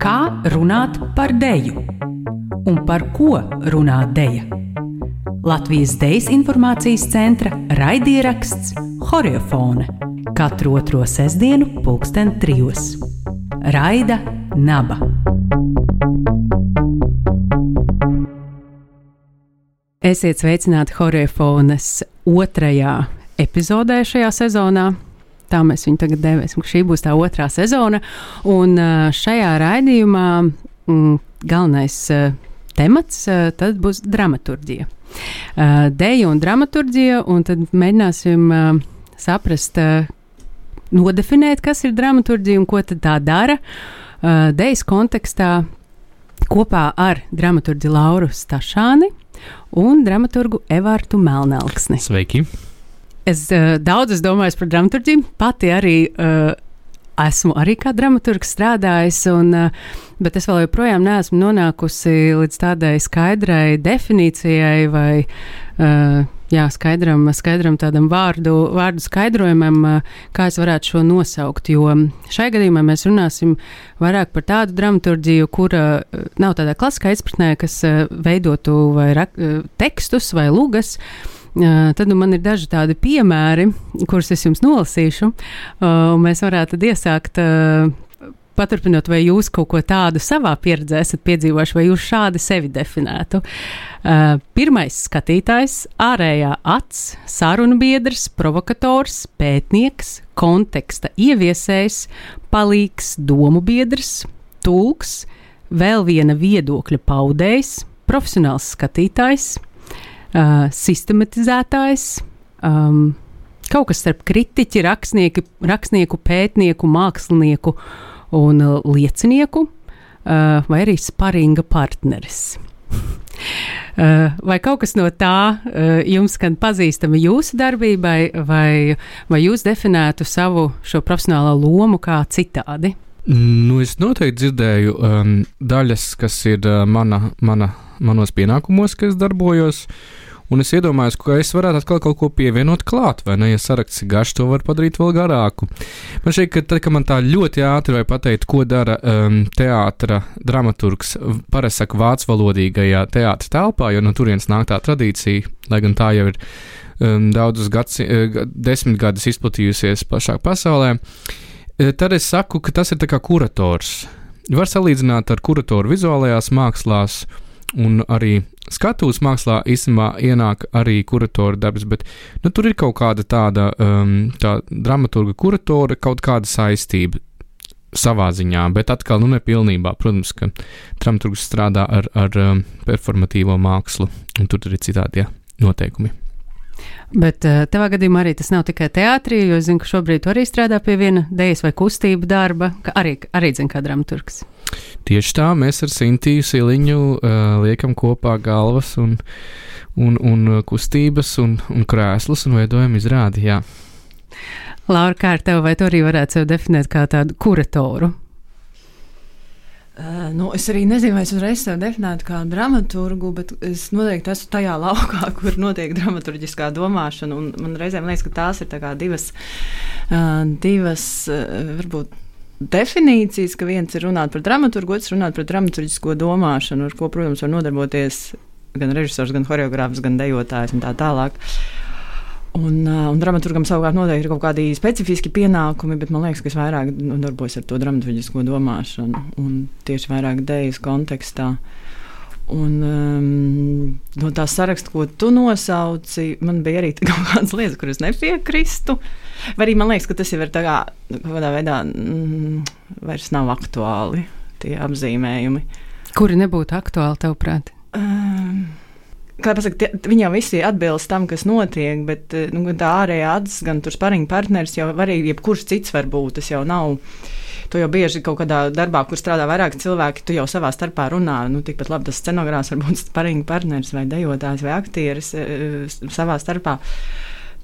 Kā runāt par deju? Un par ko runā deja? Latvijas Dejas informācijas centra raidieraksts Horiofone katru otro sestdienu, pulksten trijos. Raida Naba. Esiet sveicināti Horiofonas otrajā epizodē šajā sezonā. Tā mēs viņu tagad dēvēsim. Šī būs tā otrā sezona. Un šajā raidījumā mm, galvenais temats uh, būs dramaturgija. Deja un dramaturgija, un tad mēģināsim saprast, nodefinēt, kas ir dramaturgija un ko tā dara. Dejas kontekstā kopā ar dramaturgu Lauru Stašāni un dramaturgu Evārtu Melnelksni. Sveiki! Es uh, daudz es domāju par dramaturgiju, pati arī uh, esmu arī kā dramaturgs strādājis, un, uh, bet es vēl joprojām neesmu nonākusi līdz tādai skaidrai definīcijai vai uh, jā, skaidram, skaidram tādam vārdu, vārdu skaidrojumam, uh, kā es varētu šo nosaukt. Jo šai gadījumā mēs runāsim vairāk par tādu dramaturgiju, kura uh, nav tādā klasiskā izpratnē, kas uh, veidotu vai rak, uh, tekstus vai lugas. Uh, Tad nu, man ir daži tādi piemēri, kurus es jums nolasīšu, un mēs varētu iesākt. Paturpinot, vai jūs kaut ko tādu savā pieredzē esat piedzīvojuši, vai jūs šādi sevi definētu? Uh, pirmais skatītājs, ārējā acs, sarunu biedrs, provokators, pētnieks, konteksta ieviesējs, palīgs, domu biedrs, tulks, vēl viena viedokļa paudējs, profesionāls skatītājs, uh, sistematizētājs. Um, kaut kas starp kritiķi, rakstnieku, rakstnieku pētnieku, mākslinieku un uh, liecinieku, uh, vai arī sparinga partneris. Uh, vai kaut kas no tā uh, jums gan pazīstama jūsu darbībai, vai, vai jūs definētu savu šo profesionālo lomu kā citādi? Nu, es noteikti dzirdēju um, daļas, kas ir uh, mana, mana, manos pienākumos, ka es darbojos. Un es iedomājos, ka es varētu atkal kaut ko pievienot klāt, vai ne? Ja saraksts ir garš, to var padarīt vēl garāku. Man šķiet, ka tad, kad man tā ļoti ātri vai pateikt, ko dara um, teātra dramaturgs, parasti saka vācu valodīgajā teātra telpā, jo no turienes nāk tā tradīcija, lai gan tā jau ir um, daudzus gads, uh, desmit gadus izplatījusies plašāk pasaulē. Uh, tad es saku, ka tas ir kā kurators. Var salīdzināt ar kuratoru vizuālajās mākslās, un arī skatuves mākslā īstenībā ienāk arī kuratora darbs, bet nu, tur ir kaut kāda tāda um, tā dramaturga kuratora, kaut kāda saistība savā ziņā, bet atkal nu nepilnībā. Protams, ka dramaturgs strādā ar, ar um, performatīvo mākslu, un tur ir citādi ja, noteikumi. Bet uh, tavā gadījumā arī tas nav tikai teātrī, jo es zinu, ka šobrīd tu arī strādā pie viena dēļas vai kustību darba, arī, arī zinu, kā dramaturgs. Tieši tā, mēs ar Sintiju Siliņu uh, liekam kopā galvas un, un, un kustības un, un krēslus un veidojam izrādi. Jā. Laura, kā ar tevi, vai tu arī varētu sevi definēt kā tādu kuratoru? Uh, nu, es arī nezinu, vai es uzreiz sevi definētu kā dramaturgu, bet es noteikti esmu tajā laukā, kur notiek dramaturgiskā domāšana. Man reizēm liekas, ka tās ir tā divas, uh, divas uh, varbūt definīcijas, ka viens ir runāt par dramaturgu, otrs runāt par dramaturgisko domāšanu, ar ko, protams, var nodarboties gan režisors, gan choreogrāfs, gan dejotājs un tā tālāk. Un, un dramaturgam savukārt noteikti ir kaut kādi specifiski pienākumi, bet man liekas, ka es vairāk nodarbojos ar to dramaturgisko domāšanu un tieši vairāk dēļas kontekstā. Un, um, no tā saraksta, ko tu nosauci, man bija arī kaut kādas lietas, kuras nepiekrīstu. Vai arī man liekas, ka tas jau ir tādā veidā mm, vairs nav aktuāli, tie apzīmējumi. Kuri nebūtu aktuāli, tavuprāt? Um, kā pasaka, tie, viņi jau visi atbilst tam, kas notiek, bet nu, tā ārējā atzes, gan tur spariņu partneris jau var arī jebkurš cits var būt. Tas jau nav. Tu jau bieži kaut kādā darbā, kur strādā vairāk cilvēki, tu jau savā starpā runā. Nu, tikpat labi tas scenogrāfs var būt spariņu partneris vai dejotājs vai aktieris savā starpā.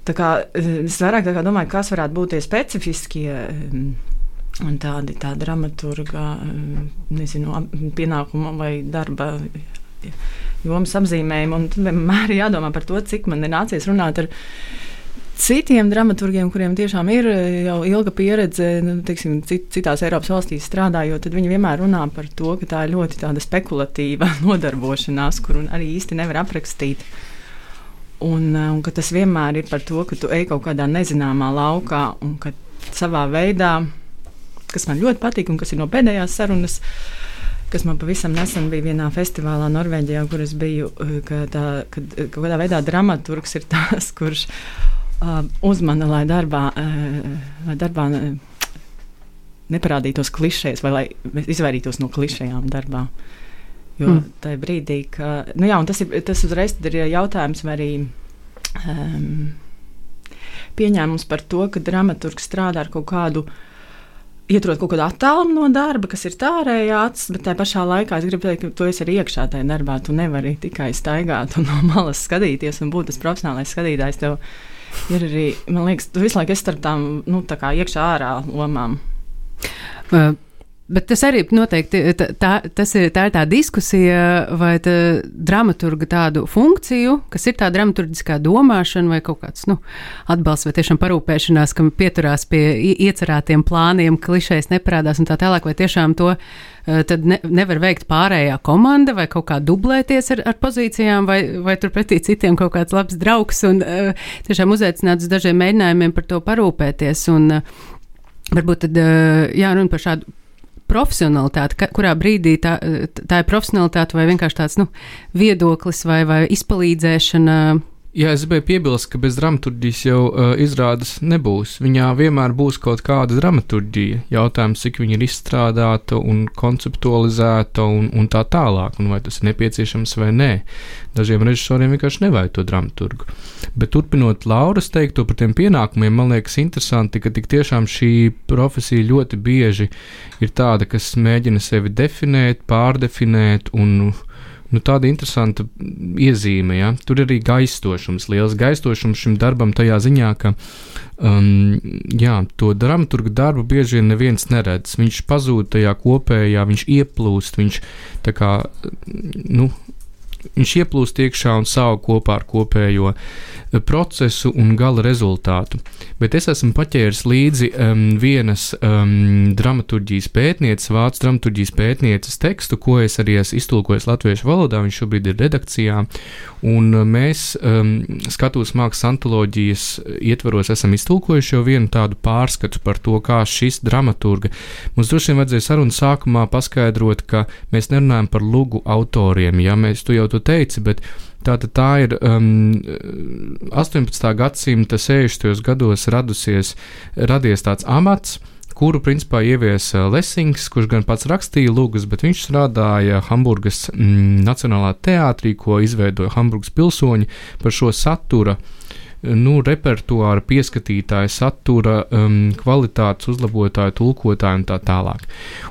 Tā kā, es vairāk kā domāju, kas varētu būt tie specifiskie un tādi tā dramaturga nezinu, pienākuma vai darba jomas apzīmējumu. Un vienmēr ir jādomā par to, cik man ir nācies runāt ar citiem dramaturgiem, kuriem tiešām ir jau ilga pieredze, nu, teiksim, cit, citās Eiropas valstīs strādājot, tad viņi vienmēr runā par to, ka tā ir ļoti spekulatīva nodarbošanās, kuru arī īsti nevar aprakstīt. Un, un ka tas vienmēr ir par to, ka tu ej kaut kādā nezināmā laukā un ka savā veidā, kas man ļoti patīk un kas ir no pēdējās sarunas, kas man pavisam nesen bija vienā festivālā Norvēģijā, kur es biju, ka, tā, ka, ka kādā veidā dramaturgs ir tas, kurš uh, uzmana, lai darbā, uh, lai darbā uh, neparādītos klišejas vai lai izvairītos no klišejām darbā. Jo mm. tajā brīdī, kad nu jā, tas, ir, tas uzreiz ir jautājums, vai arī um, pieņēmums par to, ka dramaturgs strādā ar kaut kādu. Ietrot kaut kādu attālumu no darba, kas ir tārējā acis, bet tajā pašā laikā es gribu teikt, ka tu esi arī iekšā tajā darbā. Tu nevari tikai staigāt un no malas skatīties un būt tas profesionālais skatītājs. Tev ir arī, man liekas, tu visu laiku esi starp tām nu, tā iekšā ārā lomām. Uh, Bet tas arī noteikti tā, tas ir, tā ir tā diskusija, vai tā dramaturga tādu funkciju, kas ir tā dramaturgiskā domāšana vai kaut kāds nu, atbalsts vai tiešām parūpēšanās, kam pieturās pie iecerētiem plāniem, klišēs neparādās un tā tālāk, vai tiešām to eh, tad ne, nevar veikt pārējā komanda vai kaut kā dublēties ar, ar pozīcijām, vai, vai turpretī citiem kaut kāds labs draugs un uh, tiešām uzaicināts uz dažiem mēģinājumiem par to parūpēties. Un, uh, Varbūt tad jārunā par šādu profesionalitāte, ka, kurā brīdī tā, tā ir profesionalitāte vai vienkārši tāds nu, viedoklis vai, vai izpalīdzēšana Jā, es gribēju piebilst, ka bez dramaturgijas jau uh, izrādes nebūs. Viņā vienmēr būs kaut kāda dramaturgija. Jautājums, cik viņa ir izstrādāta un konceptualizēta un, un tā tālāk, un vai tas ir nepieciešams vai nē. Dažiem režisoriem vienkārši nevajag to dramaturgu. Bet turpinot Lauras teikto par tiem pienākumiem, man liekas interesanti, ka tik tiešām šī profesija ļoti bieži ir tāda, kas mēģina sevi definēt, pārdefinēt un nu, tāda interesanta iezīme. Ja? Tur ir arī gaistošums, liels gaistošums šim darbam, tādā ziņā, ka um, jā, to dramaturgu darbu bieži vien neviens neredz. Viņš pazūd tajā kopējā, viņš ieplūst, viņš tā kā. Nu, Viņš ieplūst iekšā un savu kopā ar kopējo eh, procesu un gala rezultātu. Bet es esmu paķēris līdzi um, vienas um, dramaturgijas pētnieces, vācu dramaturgijas pētnieces tekstu, ko es arī esmu iztulkojis latviešu valodā. Viņš šobrīd ir redakcijā. Un eh, mēs um, skatuves mākslas antoloģijas ietvaros esam iztulkojuši jau vienu tādu pārskatu par to, kā šis dramaturga. Mums droši vien vajadzēja sarunu sākumā paskaidrot, ka mēs nerunājam par lugu autoriem. Ja mēs to jau to teici, bet Tātad tā ir um, 18. gadsimta 60. gados radusies, radies tāds amats, kuru principā ieviesa Lesings, kurš gan pats rakstīja lūgas, bet viņš strādāja Hamburgas mm, Nacionālā teātrī, ko izveidoja Hamburgas pilsoņi par šo satura uh, nu, repertuāra pieskatītāja, satura um, kvalitātes uzlabotāja, tulkotāja un tā tālāk.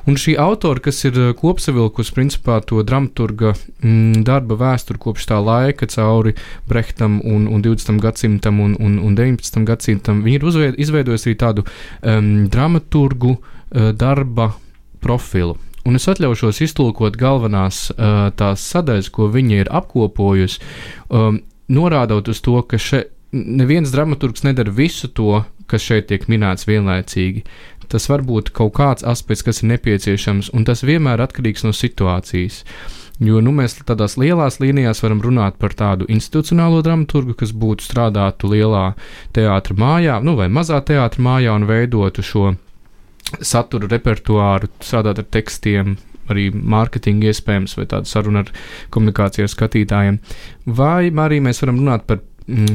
Un šī autora, kas ir uh, kopsavilkus principā to dramaturga mm, darba vēsturi kopš tā laika cauri Brehtam un, un 20. gadsimtam un, un, un 19. gadsimtam, viņi ir izveidojusi arī tādu um, dramaturgu uh, darba profilu. Un es atļaušos iztulkot galvenās uh, tās sadaļas, ko viņa ir apkopojusi, um, norādot uz to, ka šeit neviens dramaturgs nedara visu to, kas šeit tiek minēts vienlaicīgi. Tas var būt kaut kāds aspekts, kas ir nepieciešams, un tas vienmēr atkarīgs no situācijas. Jo nu, mēs tādās lielās līnijās varam runāt par tādu institucionālo dramaturgu, kas būtu strādātu lielā teātra mājā, nu, vai mazā teātra mājā un veidotu šo satura repertuāru, strādāt ar tekstiem, arī mārketinga iespējams, vai tādu sarunu ar komunikācijas skatītājiem. Vai arī mēs varam runāt par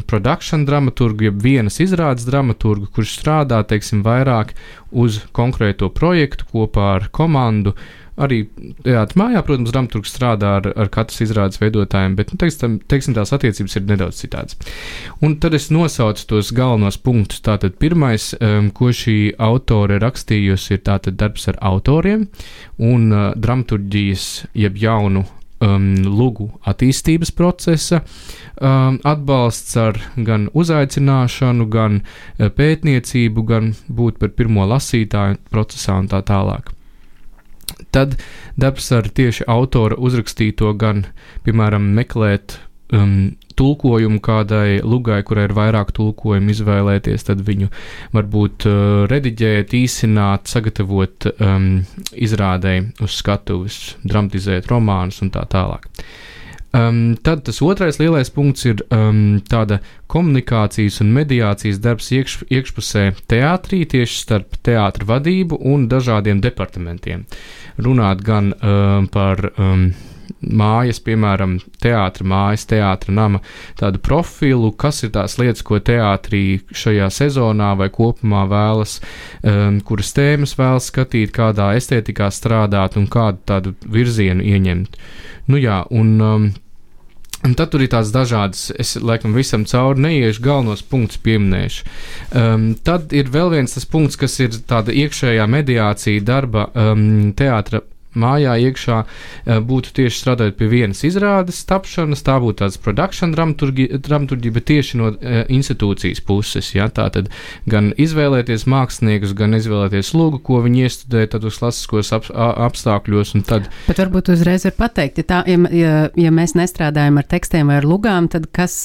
produkcijas dramaturgu, jeb vienas izrādes dramaturgu, kurš strādā, teiksim, vairāk uz konkrēto projektu kopā ar komandu. Arī teātrī mājā, protams, dramaturgs strādā ar, ar katras izrādes veidotājiem, bet, nu, teiksim, teiksim, tās attiecības ir nedaudz citādas. Un tad es nosaucu tos galvenos punktus. Tātad pirmais, um, ko šī autore rakstījusi, ir darbs ar autoriem un uh, dramaturģijas, jeb jaunu um, lugu attīstības procesa, um, atbalsts ar gan uzaicināšanu, gan uh, pētniecību, gan būt par pirmo lasītāju procesā un tā tālāk. Tad darbs ar tieši autora uzrakstīto, gan, piemēram, meklēt um, tulkojumu kādai lugai, kurai ir vairāk tulkojumu izvēlēties, tad viņu varbūt uh, rediģēt, īsināt, sagatavot um, izrādēji uz skatuves, dramatizēt romānus un tā tālāk. Um, tad tas otrais lielais punkts ir um, tāda komunikācijas un mediācijas darbs iekš, iekšpusē teātrī, tieši starp teātra vadību un dažādiem departamentiem. Runāt gan um, par um, mājas, piemēram, teātris, mājas, teātris, nama tādu profilu, kas ir tās lietas, ko teātrī šajā sezonā vai kopumā vēlas, um, kuras tēmas vēlas skatīt, kādā estētikā strādāt un kādu tādu virzienu ieņemt. Nu jā, un. Um, Un tad tur ir tās dažādas, es laikam visam cauri neiešu, galvenos punktus pieminēšu. Um, tad ir vēl viens tas punkts, kas ir tāda iekšējā mediācija darba um, teātra mājā iekšā eh, būtu tieši strādājot pie vienas izrādes tapšanas, tā būtu tāds produkcijas dramaturgija, bet tieši no uh, institūcijas puses. Ja, tā tad gan izvēlēties māksliniekus, gan izvēlēties lūgu, ko viņi iestudē tādos klasiskos ap, apstākļos. Tad... Bet varbūt uzreiz var pateikt, ja, tā, ja, ja, ja mēs nestrādājam ar tekstiem vai ar lugām, tad kas,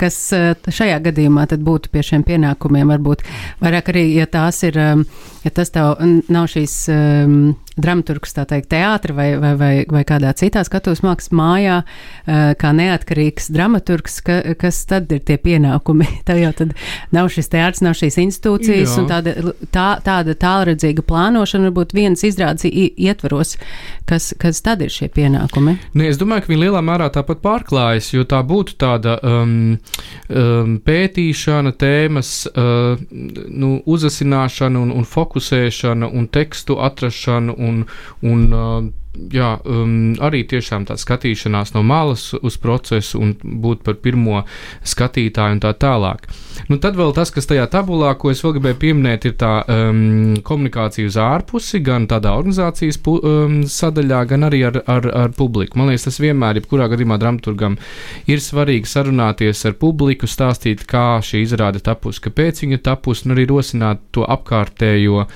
kas eh, šajā gadījumā būtu pie šiem pienākumiem? Varbūt vairāk arī, ja tās ir, ja tas tev nav šīs um, dramaturgs, tā teikt, teātra vai, vai, vai, vai kādā citā skatuves mākslas mājā, eh, kā neatkarīgs dramaturgs, ka, kas tad ir tie pienākumi? Tā jau tad nav šis teātris, nav šīs institūcijas, Jā. un tāda, tā, tāda tālredzīga plānošana varbūt vienas izrādes ietvaros, kas, kas tad ir šie pienākumi? Ne, es domāju, ka viņi lielā mērā tāpat pārklājas, jo tā būtu tāda um, um, pētīšana, tēmas uh, nu, uzasināšana un, un fokusēšana un tekstu atrašana un, un uh, jā, um, arī tiešām tā skatīšanās no malas uz procesu un būt par pirmo skatītāju un tā tālāk. Nu, tad vēl tas, kas tajā tabulā, ko es vēl gribēju pieminēt, ir tā um, komunikācija uz ārpusi, gan tādā organizācijas pu, um, sadaļā, gan arī ar, ar, ar publiku. Man liekas, tas vienmēr, jebkurā gadījumā, dramaturgam ir svarīgi sarunāties ar publiku, stāstīt, kā šī izrāde tapusi, kāpēc viņa tapusi, un arī rosināt to apkārtējo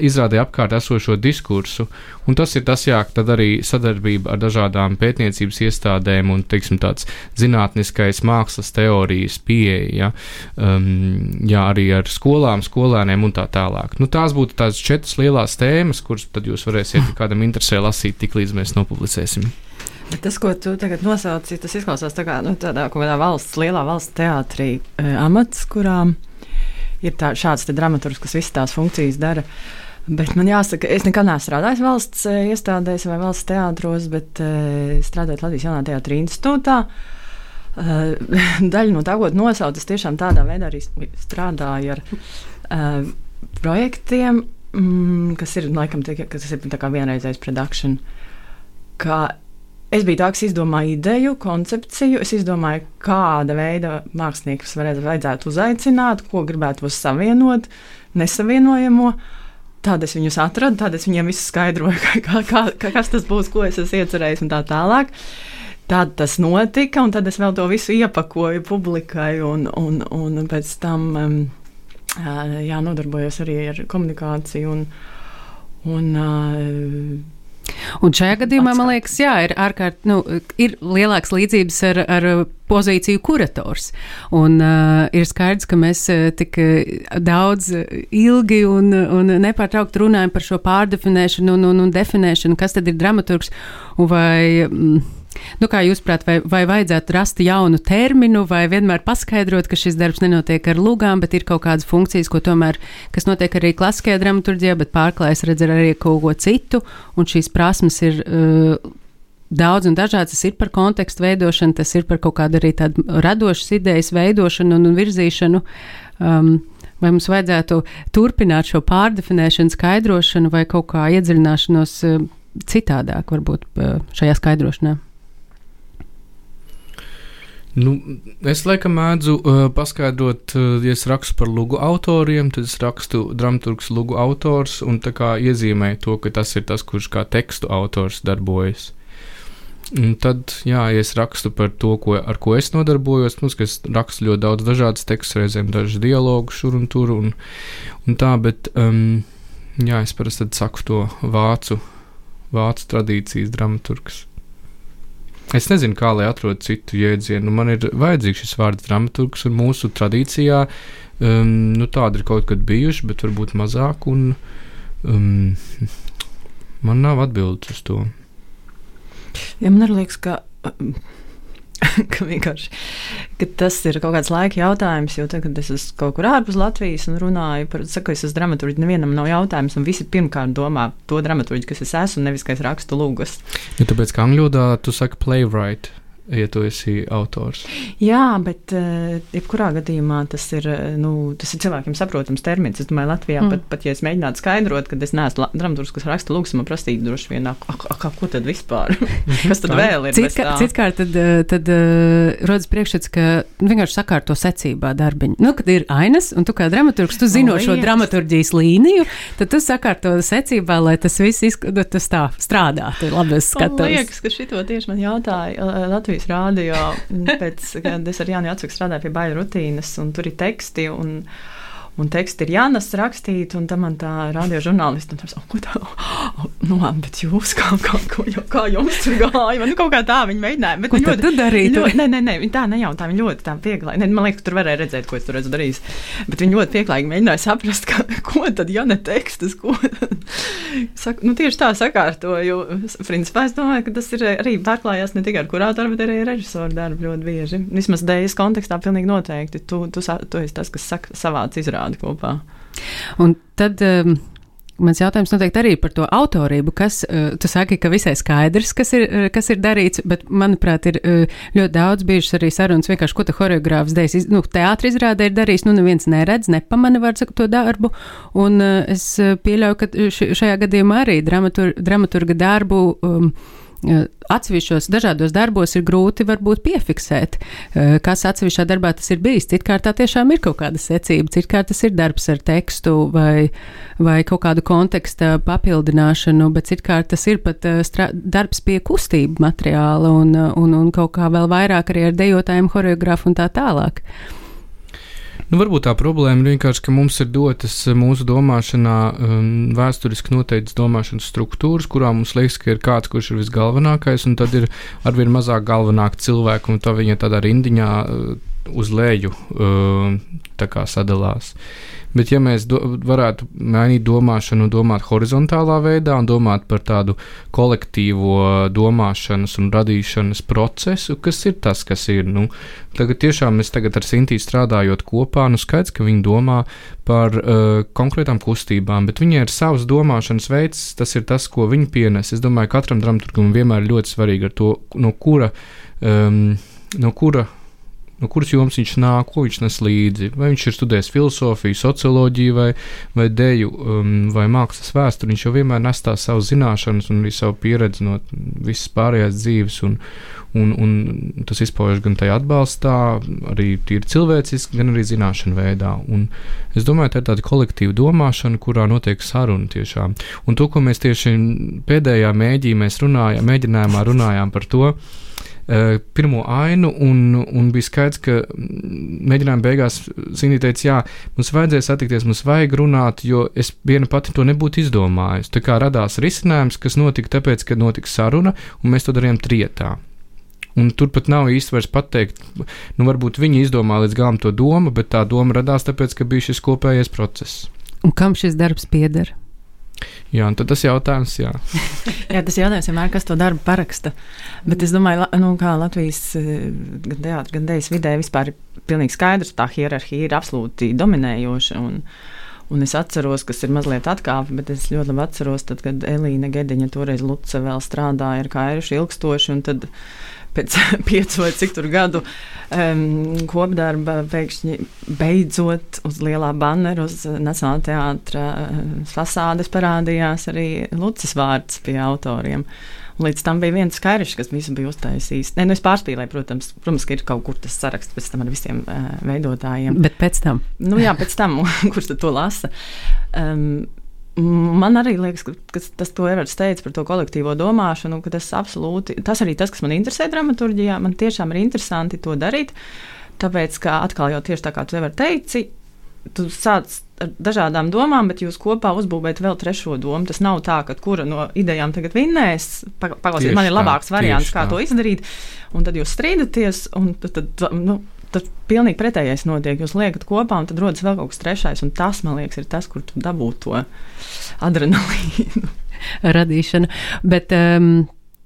izrādē apkārt esošo diskursu, un tas ir tas, jā, tad arī sadarbība ar dažādām pētniecības iestādēm un, teiksim, tāds zinātniskais mākslas teorijas pieeja, ja, um, jā, arī ar skolām, skolēniem un tā tālāk. Nu, tās būtu tās četras lielās tēmas, kuras tad jūs varēsiet, kādam interesē lasīt, tik līdz mēs nopublicēsim. Bet tas, ko tu tagad nosauci, tas izklausās tā kā nu, tādā valsts, lielā valsts teātrī e, amats, kurām ir tā, šāds dramaturgs, kas visas tās funkcijas dara. Bet man jāsaka, es nekad neesmu strādājis valsts eh, iestādēs vai valsts teātros, bet uh, strādājot Latvijas Jaunā teātrī institūtā. Uh, daļa no tā, ko nosauc, es tiešām tādā veidā arī strādāju ar projektiem, mm, kas ir, laikam, tie, kas ir kā vienreizējs produkcija. Es biju tā, kas izdomāja ideju, koncepciju. Es izdomāju, kāda veida māksliniekus vajadzētu uzaicināt, ko gribētu savienot, nesavienojamo. Tad es viņus atradu, tad es viņiem visu skaidroju, kā, kā, kā, kas tas būs, ko es esmu iecerējis un tā tālāk. Tad tas notika, un tad es vēl to visu iepakoju publikai, un, un, un pēc tam um, jā, nodarbojos arī ar komunikāciju. Un, un, uh, Un šajā gadījumā, man liekas, jā, ir ārkārt, nu, ir lielāks līdzības ar, ar pozīciju kurators. Un uh, ir skaidrs, ka mēs uh, tik uh, daudz ilgi un, un nepārtraukti runājam par šo pārdefinēšanu un, un, un definēšanu, kas tad ir dramaturgs vai. Mm, Nu, kā jūs prāt, vai, vai vajadzētu rast jaunu terminu, vai vienmēr paskaidrot, ka šis darbs nenotiek ar lūgām, bet ir kaut kādas funkcijas, ko tomēr, kas notiek arī klasiskajā dramaturgijā, bet pārklājas redz arī kaut ko citu, un šīs prasmes ir. Uh, Daudz un dažāds tas ir par kontekstu veidošanu, tas ir par kaut kādu arī tādu radošas idejas veidošanu un, un virzīšanu. Um, vai mums vajadzētu turpināt šo pārdefinēšanu, skaidrošanu vai kaut kā iedziļināšanos uh, citādāk, varbūt uh, šajā skaidrošanā? Nu, es laikam mēdzu uh, paskaidrot, uh, ja es rakstu par lugu autoriem, tad es rakstu dramaturgs lugu autors un tā kā iezīmēju to, ka tas ir tas, kurš kā tekstu autors darbojas. Un tad, jā, ja es rakstu par to, ko, ar ko es nodarbojos, nu, es rakstu ļoti daudz dažādas tekstus, reizēm dažus dialogus šur un tur, un, un tā, bet, um, jā, es parasti saku to vācu, vācu tradīcijas dramaturgs. Es nezinu, kā lai atrodu citu jēdzienu. Man ir vajadzīgs šis vārds dramaturgs, un mūsu tradīcijā um, nu, tādi ir kaut kad bijuši, bet varbūt mazāk. Un, um, man nav atbildes uz to. Ja man liekas, ka ka ka tas ir kaut kāds laika jautājums. Jo tad, kad es esmu kaut kur ārpus Latvijas un runāju par, saku, es esmu dramaturgs, nevienam nav jautājums, visi pirmkārt domā to dramaturgu, kas es esmu, nevis ka es rakstu lūgas. Ja tāpēc, ka angļu valodā tu saki playwright ja tu esi autors. Jā, bet uh, jebkurā gadījumā tas ir, eh, nu, tas ir cilvēkiem saprotams termins. Es domāju, Latvijā mm. pat, pat ja es mēģinātu skaidrot, ka es neesmu dramaturgs, kas raksta lūgas, man prasītu droši vien, ak, ak, ak, ko tad vispār? kas tad vēl ir? Citkārt, citkārt tad, eh, tad uh, rodas priekšstats, ka nu, vienkārši sakārto secībā darbiņu. Nu, kad ir ainas, un tu kā dramaturgs, tu zino šo dramaturģijas līniju, tad tu sakārto secībā, lai tas viss izskatās, nu, tas tā strādā. Tur labi skatos. Man liekas, ka šito tieši man jautāja Latvijas Latvijas rādio, pēc, kad es ar Jānu Jatsku strādāju pie baļu rutīnas, un tur ir teksti. Un, un teksti ir jānes rakstīt, un tam man tā radio žurnālisti teica, oh, tā, oh, nu, labi, bet jūs kā, kā, kā, kā jums tur gāja, man nu, kaut kā tā viņi mēģināja. Bet ko viņi ļoti, darītu? Ļoti, nē, nē, nē, viņi tā nejautā, viņi ļoti tā pieklājīgi, ne, man liekas, tur varēja redzēt, ko es tur esmu darījis, bet viņi ļoti pieklājīgi mēģināja saprast, ka, ko tad, ja ne tekstus, ko tad, saku, nu, tieši tā sakārtoju, principā es domāju, ka tas ir arī pārklājās ne tikai ar kurātoru, bet arī ar režisoru darbu ļoti bieži. Vismaz dēļas kontekstā pilnīgi noteikti, tu, tu, tu, esi tas, kas saka, savāc izrādi kopā. Un tad um, Mans jautājums noteikti arī par to autorību, kas, uh, tu saki, ka visai skaidrs, kas ir, uh, kas ir darīts, bet, manuprāt, ir uh, ļoti daudz bijušas arī sarunas vienkārši, ko te horeogrāfs dēļ, nu, teātri izrādē ir darījis, nu, neviens neredz, nepamana, var sakot, to darbu, un es pieļauju, ka šajā gadījumā arī dramatur, dramaturga darbu um, atsevišķos dažādos darbos ir grūti varbūt piefiksēt, kas atsevišķā darbā tas ir bijis. Citkārt tā tiešām ir kaut kāda secība, citkārt tas ir darbs ar tekstu vai, vai kaut kādu konteksta papildināšanu, bet citkārt tas ir pat darbs pie kustību materiāla un, un, un kaut kā vēl vairāk arī ar dejotājiem, horeogrāfu un tā tālāk. Nu, varbūt tā problēma ir vienkārši, ka mums ir dotas eh, mūsu domāšanā um, vēsturiski noteiktas domāšanas struktūras, kurā mums liekas, ka ir kāds, kurš ir visgalvenākais, un tad ir arvien mazāk galvenāk cilvēku, un tā viņa tādā rindiņā uh, uz leju uh, sadalās. Bet, ja mēs do, varētu mainīt domāšanu, domāt horizontālā veidā un domāt par tādu kolektīvo domāšanas un radīšanas procesu, kas ir tas, kas ir. Nu, tagad tiešām mēs tagad ar Sintīnu strādājot kopā, nu skaidrs, ka viņi domā par uh, konkrētām kustībām, bet viņai ir savs domāšanas veids, tas ir tas, ko viņi pienes. Es domāju, ka katram dramaturgam vienmēr ir ļoti svarīgi ar to, no kura. Um, no kura no kuras jomas viņš nāk, ko viņš nes līdzi. Vai viņš ir studējis filozofiju, socioloģiju vai, vai deju um, vai mākslas vēsturi. Viņš jau vienmēr nes tās savas zināšanas un arī savu pieredzi no visas pārējās dzīves. Un, un, un tas izpaužas gan tajā atbalstā, arī tīri cilvēciski, gan arī zināšanu veidā. Un es domāju, tā ir tāda kolektīva domāšana, kurā notiek saruna tiešām. Un to, ko mēs tieši pēdējā mēģī, mēs runājām, mēģinājumā runājām par to, pirmo ainu, un, un bija skaidrs, ka mēģinājuma beigās Sinī teica, jā, mums vajadzēja satikties, mums vajag runāt, jo es viena pati to nebūtu izdomājusi. Tā kā radās risinājums, kas notika tāpēc, ka notika saruna, un mēs to darījām trietā. Un turpat nav īsti vairs pateikt, nu, varbūt viņi izdomā līdz galam to domu, bet tā doma radās tāpēc, ka bija šis kopējais process. Un kam šis darbs pieder? Jā, un tas jautājums, jā. jā, tas jautājums vienmēr, kas to darbu paraksta. Bet es domāju, nu, kā Latvijas eh, gan teātris, gan dēļas vidē vispār ir pilnīgi skaidrs, tā hierarhija ir absolūti dominējoša. Un, Un es atceros, kas ir mazliet atkāpe, bet es ļoti labi atceros, tad, kad Elīna Gediņa toreiz Luce vēl strādāja ar Kairušu ilgstoši, tad pēc piecu vai cik tur gadu um, kopdarba pēkšņi beidzot uz lielā bannera, uz Nacionālā teātra fasādes parādījās arī Lucis vārds pie autoriem. Līdz tam bija viens skaidrs, kas visu bija uztaisījis. Nē, nu es pārspīlēju, protams, protams, ka ir kaut kur tas saraksts pēc tam ar visiem uh, veidotājiem. Bet pēc tam? Nu jā, pēc tam, kurš to lasa. Um, Man arī liekas, ka, tas, ko Everts teica par to kolektīvo domāšanu, ka tas absolūti, tas arī tas, kas man interesē dramaturgijā, man tiešām ir interesanti to darīt. Tāpēc, ka atkal jau tieši tā kā tu Everts teici, tu sāc ar dažādām domām, bet jūs kopā uzbūvējat vēl trešo domu. Tas nav tā, ka kura no idejām tagad vinnēs. Paklausiet, man ir labāks tā, variants, kā tā. to izdarīt, un tad jūs strīdaties, un tad, tad, nu, tad pilnīgi pretējais notiek. Jūs liekat kopā, un tad rodas vēl kaut kas trešais, un tas, man liekas, ir tas, kur tu dabū to adrenalīnu. Radīšana. Bet, um,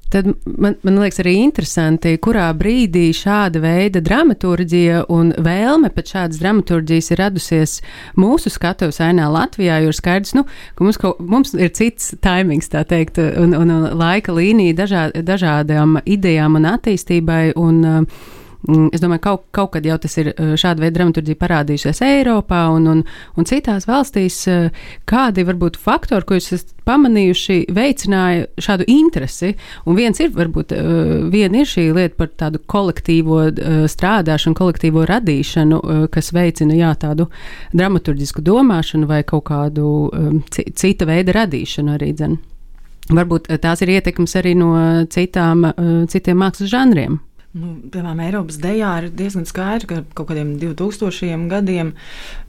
Tad man, man liekas arī interesanti, kurā brīdī šāda veida dramaturgija un vēlme pēc šādas dramaturgijas ir radusies mūsu skatuves ainā Latvijā, jo ir skaidrs, nu, ka mums, kaut, mums ir cits taimings, tā teikt, un, un, un laika līnija dažā, dažādām idejām un attīstībai. Un, uh, es domāju, ka kaut, kaut kad jau tas ir eh, šāda veida dramaturgija parādījusies Eiropā un, un, un citās valstīs. Eh, kādi varbūt faktori, ko jūs esat pamanījuši, veicināja šādu interesi? Un viens ir, varbūt, eh, viena ir šī lieta par tādu kolektīvo strādāšanu, kolektīvo radīšanu, kas veicina jā, tādu dramaturgisku domāšanu vai kaut kādu cita veida radīšanu arī dzen. Varbūt tās ir ietekmes arī no citām, citiem mākslas žanriem. Nu, piemēram, Eiropas dejā ir diezgan skaidrs, ka kaut kādiem 2000 gadiem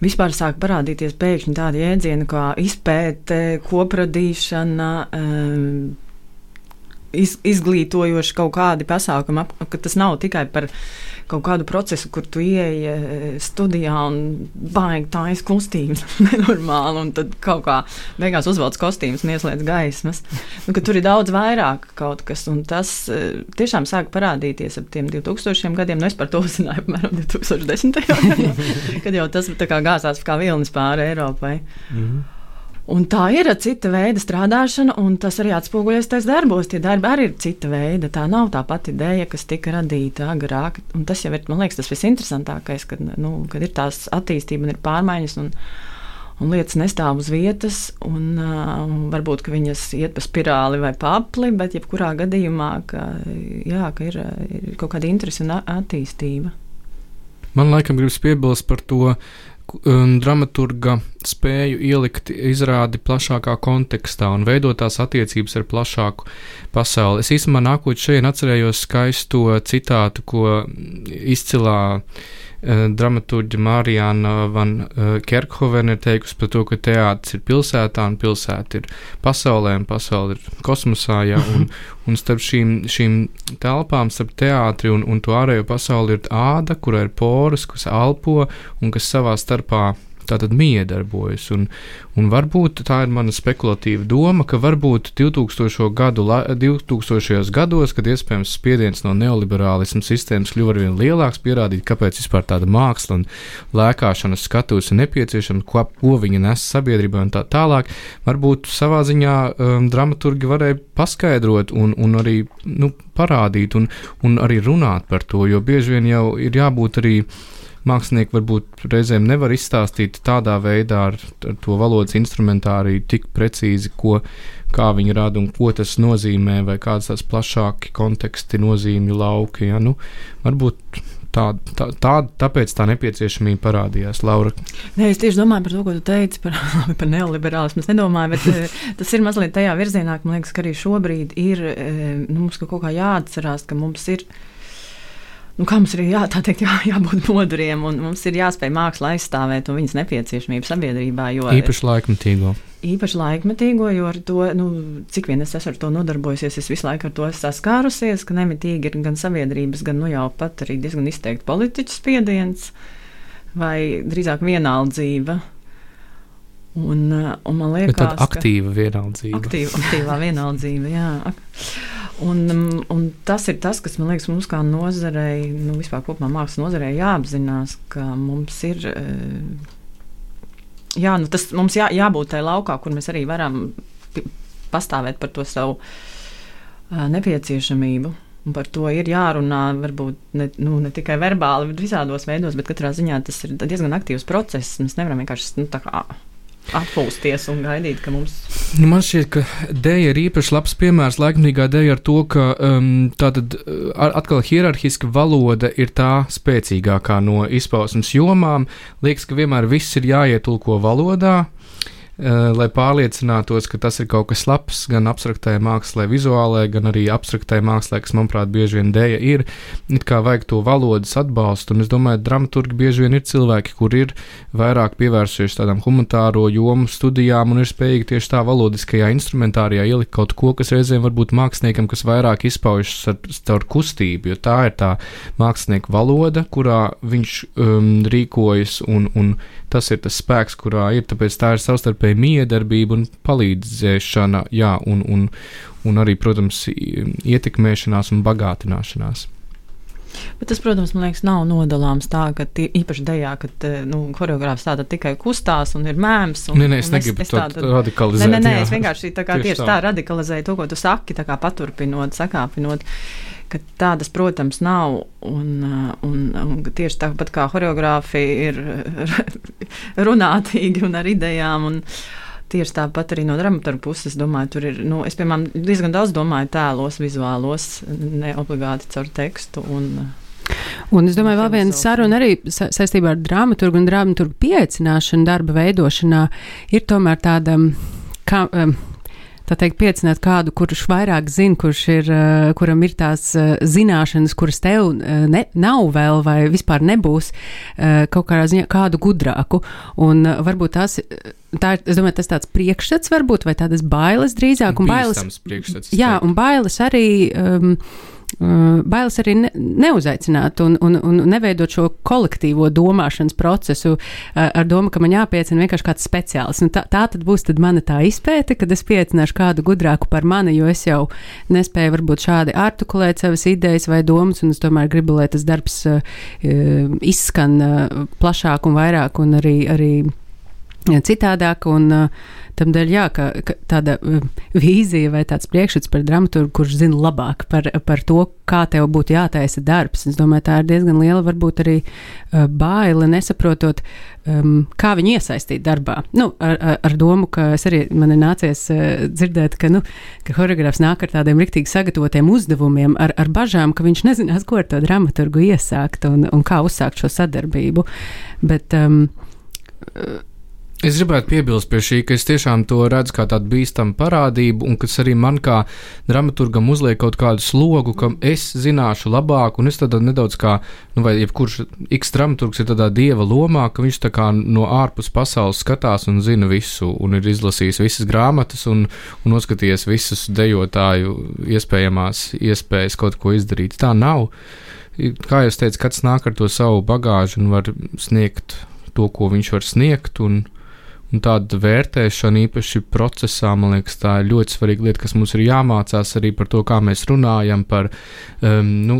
vispār sāk parādīties pēkšņi tādi jēdzieni kā izpēte, kopradīšana. Um, iz, izglītojoši kaut kādi pasākumi, ka tas nav tikai par kaut kādu procesu, kur tu ieeji e, studijā un baigi tā ir kustības, nenormāli, un tad kaut kā beigās uzvelc kostīmus un ieslēdz gaismas. Nu, tur ir daudz vairāk kaut kas, un tas e, tiešām sāk parādīties ap tiem 2000 gadiem. Nu, es par to uzzināju apmēram 2010. gadā, kad jau tas kā gāzās kā vilnis pāri Eiropai. Mm -hmm. Un tā ir cita veida strādāšana, un tas arī atspoguļojas tajos darbos. Tie darbi arī ir cita veida. Tā nav tā pati ideja, kas tika radīta agrāk. Un tas jau ir, man liekas, tas visinteresantākais, kad, nu, kad ir tās attīstība un ir pārmaiņas. Un, un lietas nestāv uz vietas, un uh, varbūt viņas iet pa spirāli vai papli, bet jebkurā gadījumā ka, jā, ka ir, ir kaut kāda interese un attīstība. Man laikam gribas piebilst par to, um, dramaturga spēju ielikt izrādi plašākā kontekstā un veidot tās attiecības ar plašāku pasauli. Es īstenībā nākot šeit atcerējos skaisto citātu, ko izcilā uh, dramaturģa Mārijāna Van uh, Kerkhovena ir teikusi par to, ka teātris ir pilsētā un pilsēta ir pasaulē un pasaule ir kosmosā, ja, un, un starp šīm, šīm telpām, starp teātri un, un to ārējo pasauli ir āda, kura ir poras, kas elpo un kas savā starpā tātad miedarbojas. Un, un varbūt tā ir mana spekulatīva doma, ka varbūt 2000. Gadu, 2000. gados, kad iespējams spiediens no neoliberālismu sistēmas kļuva arvien lielāks, pierādīt, kāpēc vispār tāda māksla un lēkāšanas skatuves ir nepieciešama, ko, ko viņa nes sabiedrībai un tā tālāk. Varbūt savā ziņā um, dramaturgi varēja paskaidrot un, un arī nu, parādīt un, un arī runāt par to, jo bieži vien jau ir jābūt arī mākslinieki varbūt reizēm nevar izstāstīt tādā veidā ar, ar to valodas instrumentāriju tik precīzi, ko, kā viņi rada un ko tas nozīmē, vai kādas tās plašāki konteksti, nozīmju lauki. Ja? Nu, varbūt tā, tā, tā, tāpēc tā nepieciešamība parādījās. Laura. Nē, es tieši domāju par to, ko tu teici par, par neoliberālismu. Es nedomāju, bet eh, tas ir mazliet tajā virzienā, ka man liekas, ka arī šobrīd ir eh, nu, mums kaut kā jāatcerās, ka mums ir nu, kā mums ir jā, teikt, jā, jābūt modriem un mums ir jāspēj māksla aizstāvēt un viņas nepieciešamību sabiedrībā. Jo, īpaši laikmetīgo. Īpaši laikmetīgo, jo ar to, nu, cik vien es esmu ar to nodarbojusies, es visu laiku ar to saskārusies, ka nemitīgi ir gan sabiedrības, gan nu, jau pat arī diezgan izteikti politiķu spiediens vai drīzāk vienaldzība. Un, un man liekas, ka tāda aktīva vienaldzība. Aktīva, aktīvā vienaldzība, jā. Un, um, un tas ir tas, kas man liekas, mums kā nozarei, nu, vispār kopumā mākslas nozarei jāapzinās, ka mums ir. Eh, jā, nu tas mums jā, jābūt tajā laukā, kur mēs arī varam pastāvēt par to savu uh, nepieciešamību. Un par to ir jārunā, varbūt ne, nu, ne tikai verbāli, bet visādos veidos, bet katrā ziņā tas ir diezgan aktīvs process. Mēs nevaram vienkārši nu, tā kā atpūsties un gaidīt, ka mums. Nu, man šķiet, ka dēļa ir īpaši labs piemērs laikmatīgā dēļa ar to, ka um, tātad uh, atkal hierarhiska valoda ir tā spēcīgākā no izpausmes jomām. Liekas, ka vienmēr viss ir jāietulko valodā. Uh, lai pārliecinātos, ka tas ir kaut kas labs gan abstraktai mākslē, vizuālai, gan arī abstraktai mākslē, kas, manuprāt, bieži vien dēja ir. It kā vajag to valodas atbalstu, un es domāju, dramaturgi bieži vien ir cilvēki, kur ir vairāk pievērsušies tādām humanitāro jomu studijām un ir spējīgi tieši tā valodiskajā instrumentārijā ielikt kaut ko, kas reizēm varbūt māksliniekam, kas vairāk izpaužas ar kustību, jo tā ir tā mākslinieka valoda, kurā viņš um, rīkojas un, un tas ir tas spēks, kurā ir. Tāpēc tā ir savstarpēja miedarbība un palīdzēšana, jā, un, un, un arī, protams, ietekmēšanās un bagātināšanās. Bet tas, protams, man liekas, nav nodalāms tā, ka tie, īpaši dejā, ka nu, choreogrāfs tāda tikai kustās un ir mēms. Un, nē, nē, es negribu es, es tādu radikalizēt. Nē, nē, nē es vienkārši tā kā tieši, tieši tā. tā radikalizēju to, ko tu saki, tā kā paturpinot, sakāpinot. Uh, ka tādas, protams, nav. Un, uh, un, un tieši tāpat kā choreogrāfi ir runātīgi un ar idejām. Un, Tieši tāpat arī no dramaturga puses, domāju, tur ir. Nu, es, piemēram, diezgan daudz domāju tēlos, vizuālos, ne obligāti caur tekstu. Un, Un es domāju, vēl viena saruna arī sa saistībā ar dramaturgu un dramaturgu pieaicināšanu darba veidošanā ir tomēr tāda, kā, um, tā teikt, piecināt kādu, kurš vairāk zina, kurš ir, uh, kuram ir tās uh, zināšanas, kuras tev uh, ne, nav vēl vai vispār nebūs, kaut kādā ziņā kādu gudrāku. Un varbūt tās. Tā ir, es domāju, tas tāds priekšstats varbūt, vai tādas bailes drīzāk. Un, bailes, jā, un bailes arī. Um, bailes arī ne, neuzaicināt un, un, un neveidot šo kolektīvo domāšanas procesu ar domu, ka man jāpiecina vienkārši kāds speciālists. Nu, tā, tā tad būs tad mana tā izpēte, kad es pieicināšu kādu gudrāku par mani, jo es jau nespēju varbūt šādi artikulēt savas idejas vai domas, un es tomēr gribu, lai tas darbs uh, izskan uh, plašāk un vairāk un arī, arī citādāk. Un, uh, Tādēļ, jā, ka, ka tāda um, vīzija vai tāds priekšstats par dramaturgu, kurš zina labāk par, par to, kā tev būtu jātaisa darbs. Es domāju, tā ir diezgan liela, varbūt arī uh, baila, nesaprotot, um, kā viņu iesaistīt darbā. Nu, ar, ar, ar domu, ka es arī man ir nācies uh, dzirdēt, ka, nu, ka choreogrāfs nāk ar tādiem riktīgi sagatavotiem uzdevumiem, ar, ar bažām, ka viņš nezinās, ko ar to dramaturgu iesākt un, un kā uzsākt šo sadarbību. Bet, um, Es gribētu piebilst pie šī, ka es tiešām to redzu kā tādu bīstamu parādību, un kas arī man kā dramaturgam uzliek kaut kādu slogu, ka es zināšu labāk, un es tad nedaudz kā, nu, vai jebkurš X dramaturgs ir tādā dieva lomā, ka viņš tā kā no ārpus pasaules skatās un zina visu, un ir izlasījis visas grāmatas un, un noskatījies visus dejotāju iespējamās iespējas kaut ko izdarīt. Tā nav. Kā jau teicu, katrs nāk ar to savu bagāžu un var sniegt to, ko viņš var sniegt. Un, Un tāda vērtēšana, īpaši procesā, man liekas, tā ir ļoti svarīga lieta, kas mums ir jāmācās arī par to, kā mēs runājam. Par, um, nu,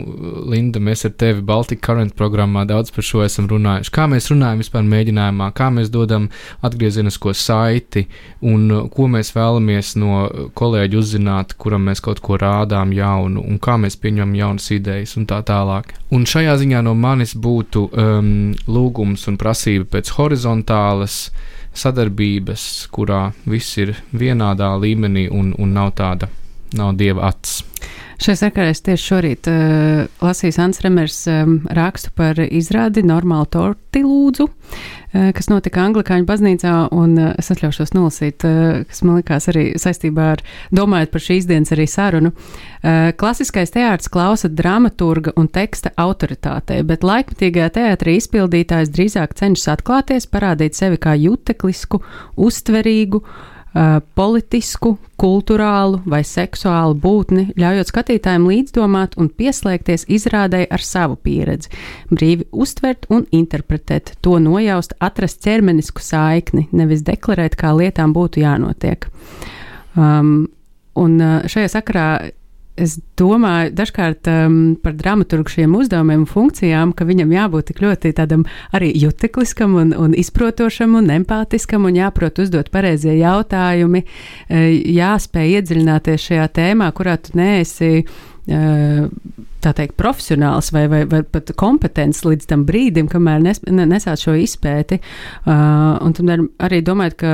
Linda, mēs ar tevi Baltic Current programmā daudz par šo esam runājuši. Kā mēs runājam vispār mēģinājumā, kā mēs dodam atgriezenisko saiti un uh, ko mēs vēlamies no kolēģa uzzināt, kuram mēs kaut ko rādām jaunu un kā mēs pieņemam jaunas idejas un tā tālāk. Un šajā ziņā no manis būtu um, lūgums un prasība pēc horizontālas sadarbības, kurā viss ir vienādā līmenī un, un nav tāda, nav dieva acis. Šai sakarā es tieši šorīt uh, lasīju Ants Remers um, rakstu par izrādi Normālu torti lūdzu, uh, kas notika Anglikāņu baznīcā, un uh, es atļaušos nolasīt, uh, kas man likās arī saistībā ar, domājot par šīs dienas arī sarunu. Uh, klasiskais teātris klausa dramaturga un teksta autoritātei, bet laikmatīgajā teātrī izpildītājs drīzāk cenšas atklāties, parādīt sevi kā juteklisku, uztverīgu, Uh, politisku, kultūrālu vai seksuālu būtni, ļaujot skatītājiem līdzdomāt un pieslēgties izrādē ar savu pieredzi, brīvi uztvert un interpretēt, to nojaust, atrast ķermenisku saikni, nevis deklarēt, kā lietām būtu jānotiek. Um, un šajā sakarā es domāju dažkārt um, par dramaturgu šiem uzdevumiem un funkcijām, ka viņam jābūt tik ļoti tādam arī jutekliskam un, un izprotošam un empātiskam un jāprot uzdot pareizie jautājumi, e, jāspēj iedziļināties šajā tēmā, kurā tu neesi e, tā teikt, profesionāls vai, vai, vai pat kompetents līdz tam brīdim, kamēr nes, nesāt šo izpēti. Uh, un tad arī domājot, ka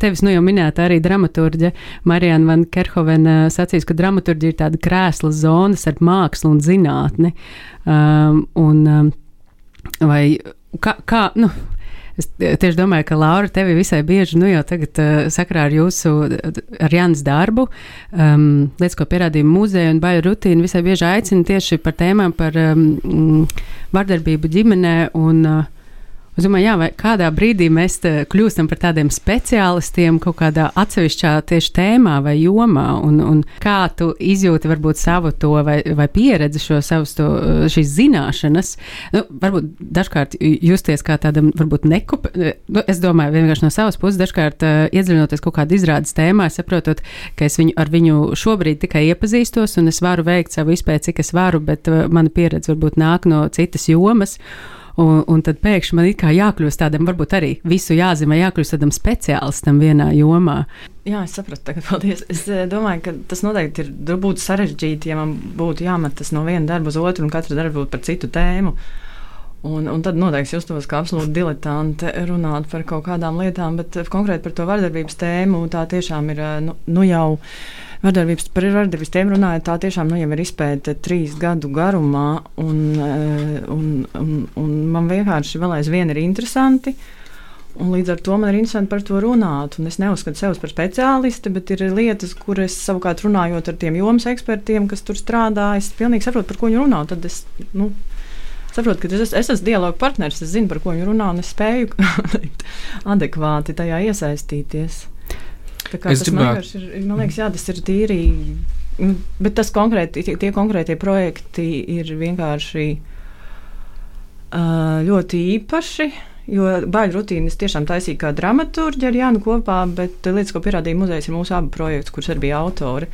tevis nu jau minēta arī dramaturģe Marijana Van Kerhovena sacīs, ka dramaturģija ir tāda krēsla zona starp mākslu un zinātni. Um, un, um, vai kā, kā nu, es tieši domāju, ka Laura tevi visai bieži, nu jau tagad sakarā ar jūsu, ar Jānis darbu, um, lietas, ko pierādīja muzeja un baļu rutīna, visai bieži aicina tieši par tēmām par um, vardarbību ģimenē un uh, Es domāju, jā, vai kādā brīdī mēs kļūstam par tādiem speciālistiem kaut kādā atsevišķā tieši tēmā vai jomā, un, un kā tu izjūti varbūt savu to vai, vai pieredzi šo savus to, šīs zināšanas. Nu, varbūt dažkārt justies kā tādam, varbūt nekup, nu, es domāju, vienkārši no savas puses, dažkārt uh, iedziļinoties kaut kādā izrādes tēmā, saprotot, ka es viņu ar viņu šobrīd tikai iepazīstos, un es varu veikt savu izpēti, cik es varu, bet uh, mana pieredze varbūt nāk no citas jomas. Un, un tad pēkšņi man ir jākļūst tādam, varbūt arī visu jāzina, jākļūst tādam speciālistam vienā jomā. Jā, es sapratu, tagad paldies. Es eh, domāju, ka tas noteikti ir būtu sarežģīti, ja man būtu jāmetas no viena darba uz otru un katra darba būtu par citu tēmu. Un, un tad noteikti justos kā absolūti diletanti runāt par kaut kādām lietām, bet konkrēti par to vardarbības tēmu tā tiešām ir eh, nu, nu jau Vardarbības par vardarbības tēmu runājot, tā tiešām nu, jau ir izpēta trīs gadu garumā, un, eh, un, un, un man vienkārši vēl aizvien ir interesanti. Un līdz ar to man ir interesanti par to runāt. Un es neuzskatu sevi par speciālisti, bet ir lietas, kuras savukārt runājot ar tiem jomas ekspertiem, kas tur strādā, es pilnīgi saprotu, par ko viņi runā. Tad es nu, saprotu, ka es, es esmu dialogu partneris, es zinu, par ko viņi runā, un es spēju adekvāti tajā iesaistīties. Es gribētu, ir, man liekas, jā, tas ir tīri. Nu, bet tas konkrēti, tie, tie konkrētie projekti ir vienkārši uh, ļoti īpaši. Jo baļu rutīnas tiešām taisīja kā dramaturgi ar Jānu kopā, bet lietas, ko pierādīja muzejs, ir mūsu abi projekti, kurus arī bija autori.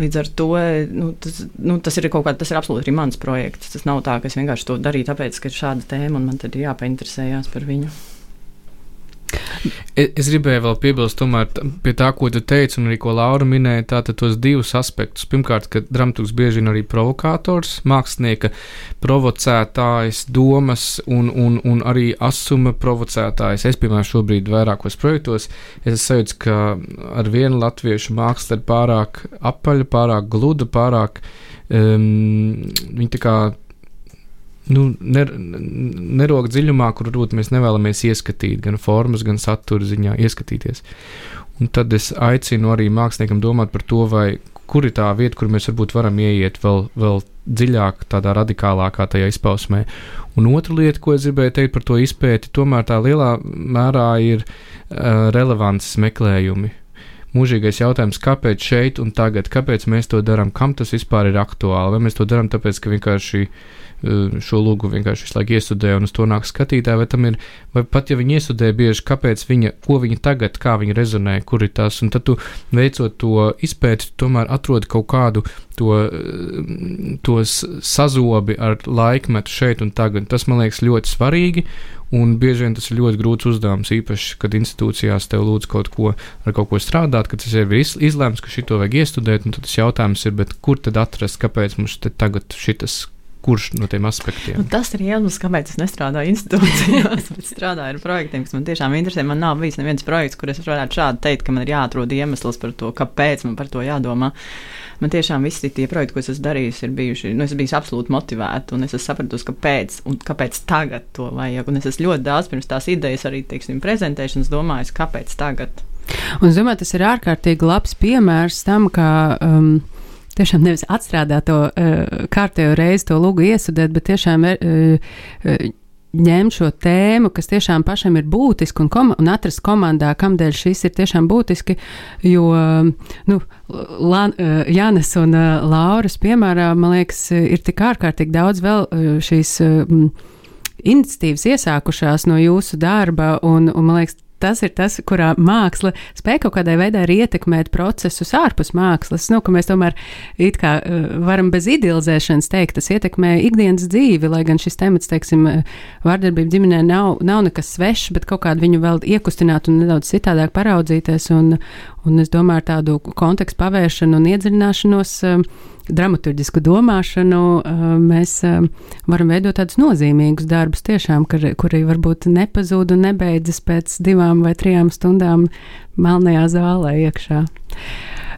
Līdz ar to nu, tas, nu, tas ir kaut kāds, tas ir absolūti arī mans projekts. Tas nav tā, ka es vienkārši to darīju, tāpēc, ka ir šāda tēma un man tad ir jāpainteresējās par viņu. Es, es gribēju vēl piebilst pie tā, ko tu teici, un arī ko Laura minēja, tātad tos divus aspektus. Pirmkārt, ka dramaturgs bieži ir arī provokators, mākslinieka provocētājs, domas un, un, un arī asuma provocētājs. Es, piemēram, šobrīd vairākos projektos, es sajūtu, ka ar vienu latviešu mākslu ir pārāk apaļa, pārāk gluda, pārāk. Um, viņi tā kā nu, ner, nerok dziļumā, kur varbūt mēs nevēlamies ieskatīt, gan formas, gan satura ziņā ieskatīties. Un tad es aicinu arī māksliniekam domāt par to, vai kur ir tā vieta, kur mēs varbūt varam ieiet vēl, vēl dziļāk, tādā radikālākā tajā izpausmē. Un otra lieta, ko es gribēju teikt par to izpēti, tomēr tā lielā mērā ir uh, relevances meklējumi. Mūžīgais jautājums, kāpēc šeit un tagad, kāpēc mēs to darām, kam tas vispār ir aktuāli, vai mēs to darām tāpēc, ka vienkārši uh, šo lūgu vienkārši visu laiku iestudē un uz to nāk skatītāji, vai tam ir, vai pat ja viņi iestudē bieži, kāpēc viņa, ko viņa tagad, kā viņa rezonē, kur ir tas, un tad tu veicot to izpēti, tomēr atrodi kaut kādu to, eh, tos sazobi ar laikmetu šeit un tagad. Tas man liekas ļoti svarīgi, un bieži vien tas ir ļoti grūts uzdevums, īpaši, kad institūcijās tev lūdz kaut ko ar kaut ko strādāt, kad tas jau ir izlēmts, ka šito vajag iestudēt, un tad tas jautājums ir, kur tad atrast, kāpēc mums te tagad šitas kurš no tiem aspektiem? Nu, tas ir iemesls, kāpēc es nestrādāju institūcijās, bet strādāju ar projektiem, kas man tiešām interesē. Man nav bijis neviens projekts, kur es varētu šādi teikt, ka man ir jāatrod iemesls par to, kāpēc man par to jādomā. Man tiešām visi tie projekti, ko es esmu darījis, ir bijuši, nu, es biju absolūti motivēta, un es esmu sapratusi, kāpēc, un kāpēc tagad to vajag. Un es esmu ļoti daudz pirms tās idejas arī, teiksim, prezentēšanas domājis, kāpēc tagad. Un, es domāju, tas ir ārkārtīgi labs piemērs tam, ka um, Tiešām nevis atstrādāt to uh, kārtējo reizi, to lūgu iesudēt, bet tiešām uh, uh, ņemt šo tēmu, kas tiešām pašam ir būtiski, un, kom un atrast komandā, kamdēļ šis ir tiešām būtiski. Jo nu, Lan, Jānis un Lauras piemērā, man liekas, ir tik ārkārtīgi daudz vēl šīs. Uh, Iniciatīvas iesākušās no jūsu darba, un, un man liekas, tas ir tas, kurā māksla spēj kaut kādā veidā arī ietekmēt procesus ārpus mākslas. Nu, mēs tomēr it kā uh, varam bez idealizēšanas teikt, tas ietekmē ikdienas dzīvi, lai gan šis temats, teiksim, vārdarbība ģimenē nav, nav nekas svešs, bet kaut kādu viņu vēl iekustināt un nedaudz citādāk paraudzīties. Un, un es domāju, tādu kontekstu pavēršanu un iedziļināšanos. Uh, dramaturgisku domāšanu, uh, mēs uh, varam veidot tādus nozīmīgus darbus, tiešām, kur, kuri varbūt nepazūd un nebeidzas pēc divām vai trijām stundām melnajā zālē iekšā.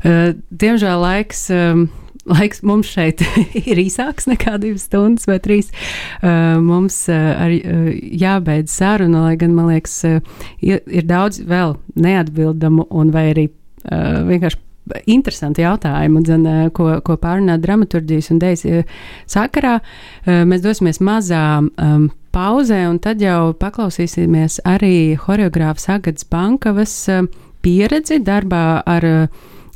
Uh, diemžēl laiks um, laiks mums šeit ir īsāks nekā divas stundas vai trīs. Uh, mums uh, arī uh, jābeidz saruna, lai gan man liekas, uh, ir, daudz vēl neatbildamu un vai arī vienkārši. Interesanti jautājumi, dzen, ko, ko pārunāt dramaturgijas un dēļas sakarā. Mēs dosimies mazā um, pauzē, un tad jau paklausīsimies arī horeogrāfas Agatas Bankavas pieredzi darbā ar,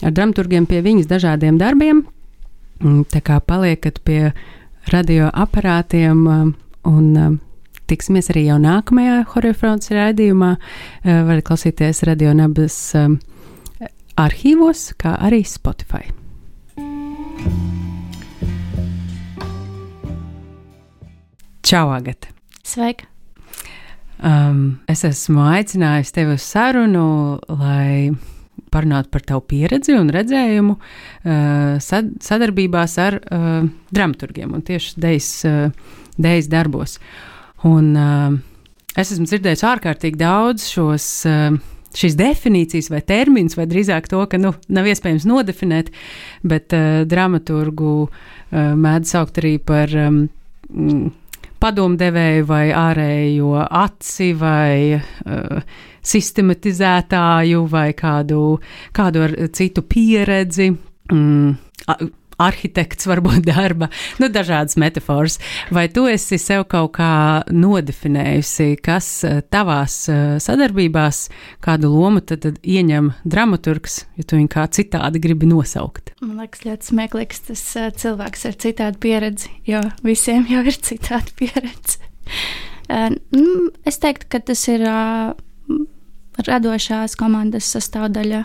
ar dramaturgiem pie viņas dažādiem darbiem. Mm, tā kā paliekat pie radioaparātiem un tiksimies arī jau nākamajā Horefronts raidījumā. Varat klausīties radionabas um, arhīvos, kā arī Spotify. Čau, Agata! Sveika! Um, es esmu aicinājusi tevi uz sarunu, lai parunāt par tavu pieredzi un redzējumu uh, sad, sadarbībās ar uh, dramaturgiem un tieši dejas, uh, dejas darbos. Un, uh, es esmu dzirdējis ārkārtīgi daudz šos. Uh, Šīs definīcijas vai termins, vai drīzāk to, ka nu, nav iespējams nodefinēt, bet uh, dramaturgu uh, mēdz saukt arī par um, padomdevēju vai ārējo aci vai uh, sistematizētāju vai kādu, kādu ar citu pieredzi. Mm, arhitekts, varbūt darba, nu, dažādas metafāras. Vai tu esi sev kaut kā nodefinējusi, kas eh, tavās eh, sadarbībās, kādu lomu tad, tad ieņem dramaturgs, ja tu viņu kā citādi gribi nosaukt? Man liekas, ļoti smieklīgs tas uh, cilvēks ar citādu pieredzi, jo visiem jau ir citāda pieredze. Nu, es teiktu, ka tas ir radošās komandas sastāvdaļa.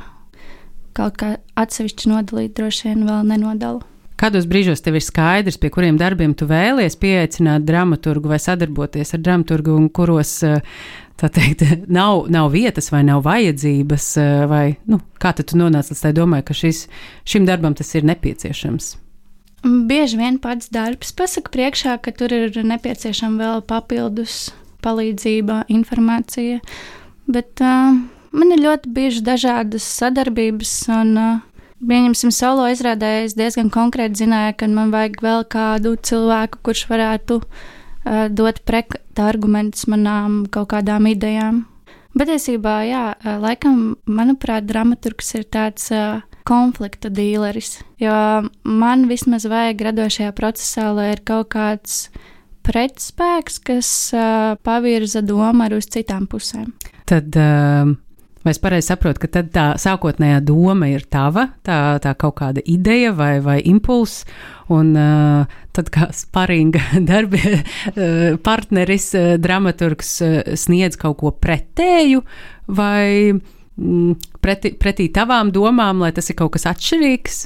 Kaut kā atsevišķi nodalīt, droši vien vēl nenodalu. Kādos brīžos tev ir skaidrs, pie kuriem darbiem tu vēlies pieaicināt dramaturgu vai sadarboties ar dramaturgu, un kuros tā teikt, nav, nav vietas vai nav vajadzības, vai nu, kā tu nonāci līdz tai domai, ka šis, šim darbam tas ir nepieciešams? Bieži vien pats darbs pasaka priekšā, ka tur ir nepieciešama vēl papildus palīdzība, informācija. Bet uh, man ir ļoti bieži dažādas sadarbības, un, uh, pieņemsim, solo izrādē es diezgan konkrēti zināju, ka man vajag vēl kādu cilvēku, kurš varētu uh, dot pretargumentus manām kaut kādām idejām. Patiesībā, jā, uh, laikam, manuprāt, dramaturgs ir tāds uh, konflikta dīleris, jo man vismaz vajag radošajā procesā, lai ir kaut kāds pretspēks, kas uh, pavirza domu arī uz citām pusēm. Tad, uh, vai es pareizi saprotu, ka tā sākotnējā doma ir tava, tā, tā kaut kāda ideja vai, vai impulss, un uh, tad kā sparinga darbi, uh, partneris, uh, dramaturgs uh, sniedz kaut ko pretēju vai mm, pretī, pretī tavām domām, lai tas ir kaut kas atšķirīgs?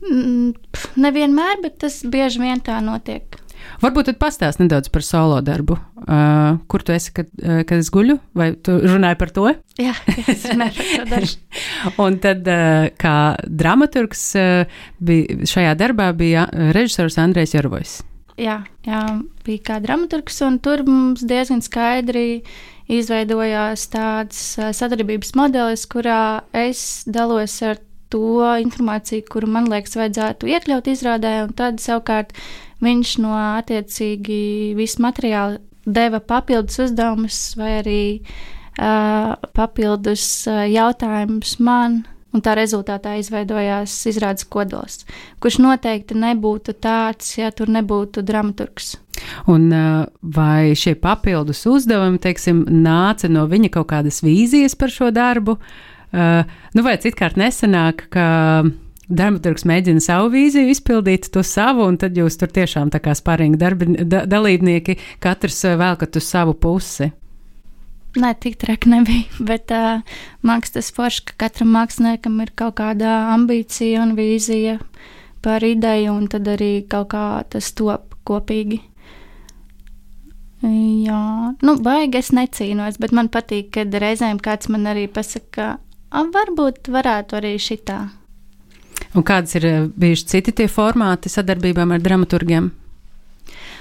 Mm, nevienmēr, bet tas bieži vien tā notiek. Varbūt tad pastāst nedaudz par solo darbu. Uh, kur tu esi, kad, uh, kad es guļu, vai tu runāji par to? Jā, es runāju par to dažu. Un tad, uh, kā dramaturgs, uh, bija, šajā darbā bija režisors Andrēs Jorvojs. Jā, jā, bija kā dramaturgs, un tur mums diezgan skaidri izveidojās tāds sadarbības modelis, kurā es dalos ar to informāciju, kuru man liekas, vajadzētu iekļaut izrādē, un tad savukārt viņš no attiecīgi visu materiālu deva papildus uzdevumus vai arī uh, papildus uh, jautājumus man. Un tā rezultātā izveidojās izrādes kodols, kurš noteikti nebūtu tāds, ja tur nebūtu dramaturgs. Un vai šie papildus uzdevumi, teiksim, nāca no viņa kaut kādas vīzijas par šo darbu, uh, nu, vai citkārt nesanāk, ka dramaturgs mēģina savu vīziju izpildīt, to savu, un tad jūs tur tiešām tā kā spārīgi darbi, da, dalībnieki, katrs velkat uz savu pusi. Nē, tik traki nebija. Bet uh, mākslinieks tas forši, ka katram māksliniekam ir kaut kāda ambīcija un vīzija par ideju, un tad arī kaut kā tas top kopīgi. Jā, nu, baigi es necīnos, bet man patīk, kad reizēm kāds man arī pasaka, Varbūt varētu arī šitā. Un kādas ir bijuši citi tie formāti sadarbībām ar dramaturgiem?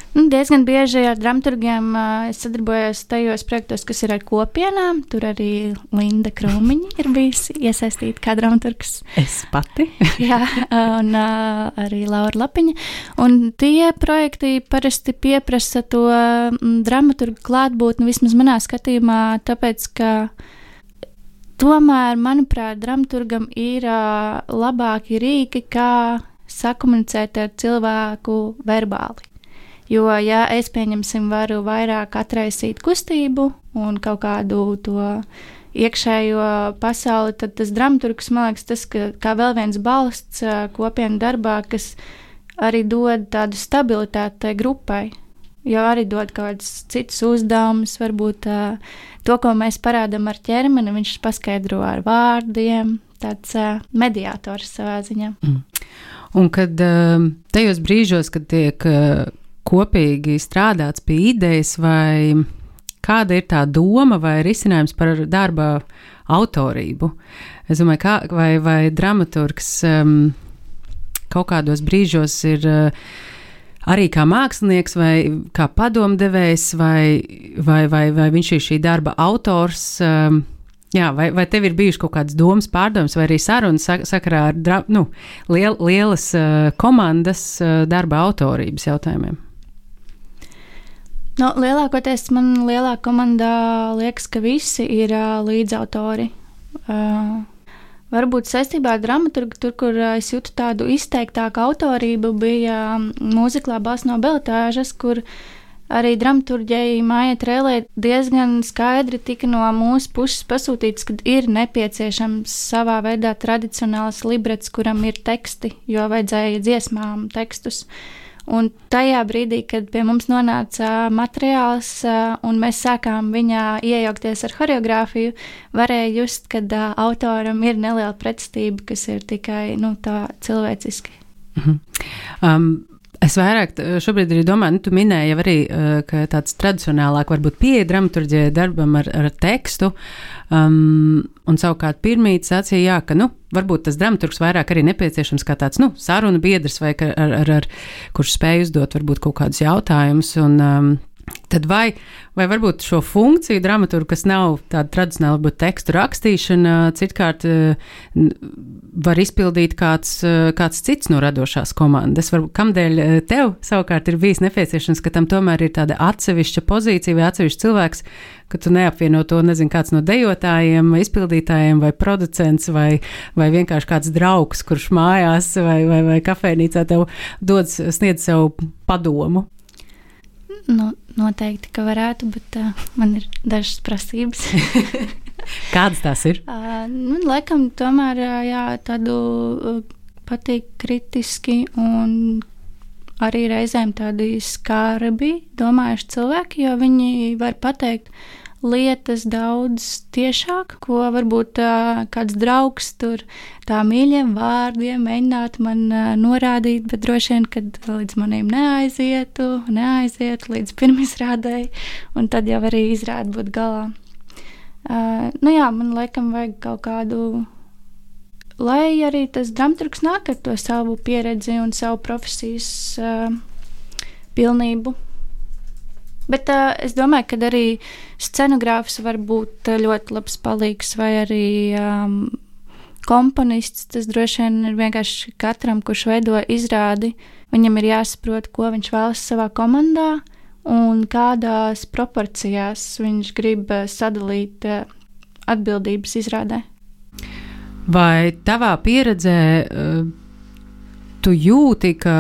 Nu, diezgan bieži ar dramaturgiem uh, es sadarbojos tajos projektos, kas ir ar kopienām. Tur arī Linda Krūmiņa ir bijusi iesaistīta kā dramaturgs. Es pati. Jā, un uh, arī Laura Lapiņa. Un tie projekti parasti pieprasa to mm, dramaturgu klātbūtni vismaz manā skatījumā, tāpēc, ka tomēr, manuprāt, dramaturgam ir uh, labāki rīki, kā sakomunicēt ar cilvēku verbāli. Jo, ja es pieņemsim, varu vairāk atraisīt kustību un kaut kādu to iekšējo pasauli, tad tas dramaturgs man liekas, tas ka, kā vēl viens balsts kopienu darbā, kas arī dod tādu stabilitāti grupai. Jo arī dod kaut kādus citus uzdevumus, varbūt uh, to, ko mēs parādām ar ķermeni, viņš paskaidro ar vārdiem. Tāds uh, mediātors savā ziņā. Mm. Un kad uh, tajos brīžos, kad tiek uh, kopīgi strādāts pie idejas, vai kāda ir tā doma vai risinājums par darba autorību. Es domāju, kā, vai, vai dramaturgs um, kaut kādos brīžos ir uh, arī kā mākslinieks vai kā padomdevējs, vai, vai, vai, vai viņš ir šī darba autors. Um, Jā, vai, vai tev ir bijušas kaut kādas domas, pārdomas, vai arī sarunas sakarā ar dra, nu, liel, lielas uh, komandas uh, darba autorības jautājumiem? Nu, lielākoties man lielā komandā liekas, ka visi ir uh, līdzautori. Uh, varbūt saistībā ar dramaturgu, tur, kur uh, es jūtu tādu izteiktāku autorību, bija um, mūziklā Bās no Beltāžas, kur arī dramaturģija Māja Trēlē diezgan skaidri tika no mūsu puses pasūtīts, ka ir nepieciešams savā veidā tradicionāls librets, kuram ir teksti, jo vajadzēja dziesmām tekstus. Uh, Un tajā brīdī, kad pie mums nonāca materiāls un mēs sākām viņā iejaukties ar choreogrāfiju, varēja just, ka autoram ir neliela pretestība, kas ir tikai nu, tā cilvēciski. -hmm. um, Es vairāk šobrīd arī domāju, nu, tu minēji arī, ka tāds tradicionālāk varbūt pieeja dramaturģijai darbam ar, ar tekstu. Um, un savukārt pirmīt sacīja, jā, ka, nu, varbūt tas dramaturgs vairāk arī nepieciešams kā tāds, nu, sarunu biedrs vai ar, ar, ar, kurš spēj uzdot varbūt kaut kādus jautājumus un um, Tad vai, vai varbūt šo funkciju dramaturgu, kas nav tāda tradicionāla, bet tekstu rakstīšana, citkārt eh, var izpildīt kāds, eh, kāds cits no radošās komandas? Varbūt kamdēļ eh, tev savukārt ir bijis nepieciešams, ka tam tomēr ir tāda atsevišķa pozīcija vai atsevišķs cilvēks, ka tu neapvieno to, nezinu, kāds no dejotājiem, izpildītājiem vai producents vai, vai vienkārši kāds draugs, kurš mājās vai, vai, vai kafejnīcā tev dod, sniedz savu padomu. Nu, noteikti, ka varētu, bet uh, man ir dažas prasības. Kādas tās ir? Uh, nu, laikam, tomēr jā, tādu uh, patīk kritiski un arī reizēm tādi skarbi domājuši cilvēki, jo viņi var pateikt, lietas daudz tiešāk, ko varbūt uh, kāds draugs tur tā mīļiem vārdiem mēģinātu man uh, norādīt, bet droši vien, kad līdz maniem neaizietu, neaizietu līdz pirmizrādēji, un tad jau arī izrāda būt galā. Uh, nu jā, man laikam vajag kaut kādu lai arī tas dramaturgs nāk ar to savu pieredzi un savu profesijas uh, pilnību. Bet uh, es domāju, ka arī scenogrāfs var būt ļoti labs palīgs vai arī um, komponists. Tas droši vien ir vienkārši katram, kurš veido izrādi, viņam ir jāsaprot, ko viņš vēlas savā komandā un kādās proporcijās viņš grib sadalīt atbildības izrādē. Vai tavā pieredzē tu jūti, ka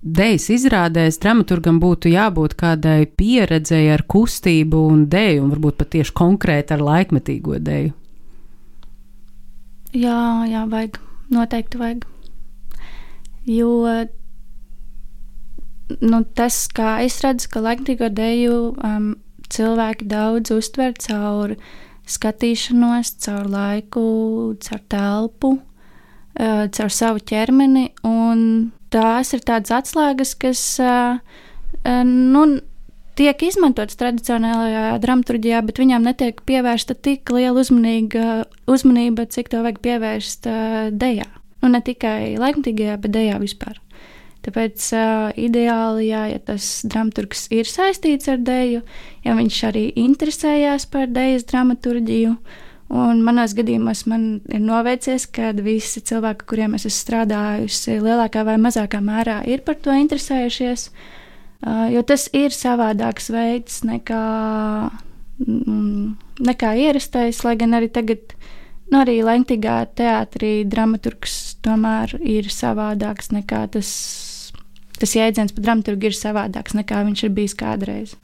Dejas izrādēs dramaturgam būtu jābūt kādai pieredzēji ar kustību un dēju, un varbūt pat tieši konkrēti ar laikmetīgo dēju. Jā, jā, vajag. Noteikti vajag. Jo nu, tas, kā es redzu, ka laikmetīgo dēju um, cilvēki daudz uztver caur skatīšanos, caur laiku, caur telpu, caur savu ķermeni. Tās ir tādas atslēgas, kas uh, nu, tiek izmantotas tradicionālajā dramaturgijā, bet viņām netiek pievērsta tik liela uzmanība, cik to vajag pievērst uh, dejā. Nu, ne tikai laikmatīgajā, bet dejā vispār. Tāpēc uh, ideāli, jā, ja tas dramaturgs ir saistīts ar dēļu, ja viņš arī interesējās par dēļas dramaturģiju. Un manos gadījumos man ir noveicies, ka visi cilvēki, kuriem es esmu strādājusi, lielākā vai mazākā mērā ir par to interesējušies. Jo tas ir savādāks veids nekā, mm, nekā ierastais, lai gan arī tagad Nu, arī Lentīgā teātrī dramaturgs tomēr ir savādāks nekā tas, tas jēdziens par dramaturgu ir savādāks nekā viņš ir bijis kādreiz.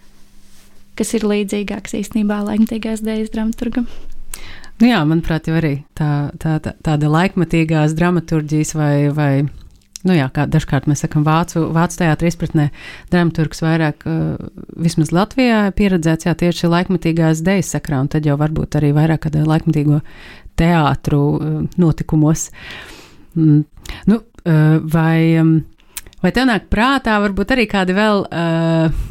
Kas ir līdzīgāks īstenībā Lentīgās dēļas dramaturgam. Nu jā, manuprāt, jau arī tā, tā, tā, tāda laikmatīgās dramaturģijas vai, vai nu jā, kā dažkārt mēs sakam, vācu, vācu teātrī izpratnē, dramaturgs vairāk, uh, vismaz Latvijā, pieredzēts jā, tieši laikmatīgās dejas sakrā, un tad jau varbūt arī vairāk kādā laikmatīgo teātru uh, notikumos. Mm. Nu, uh, vai, um, vai tev nāk prātā varbūt arī kādi vēl. Uh,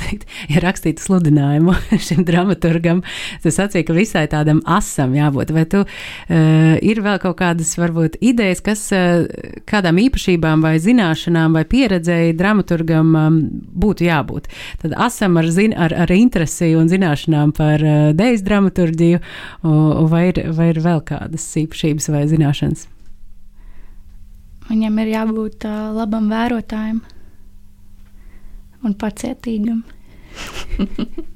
teikt, ja rakstītu sludinājumu šim dramaturgam, tas sacīja, ka visai tādam asam jābūt. Vai tu uh, ir vēl kaut kādas, varbūt, idejas, kas uh, kādām īpašībām vai zināšanām vai pieredzēji dramaturgam um, būtu jābūt? Tad asam ar, zin, ar, ar interesi un zināšanām par uh, dejas dramaturģiju, uh, vai, ir, vai ir vēl kādas īpašības vai zināšanas? Viņam ir jābūt uh, labam vērotājam un pacietīgam.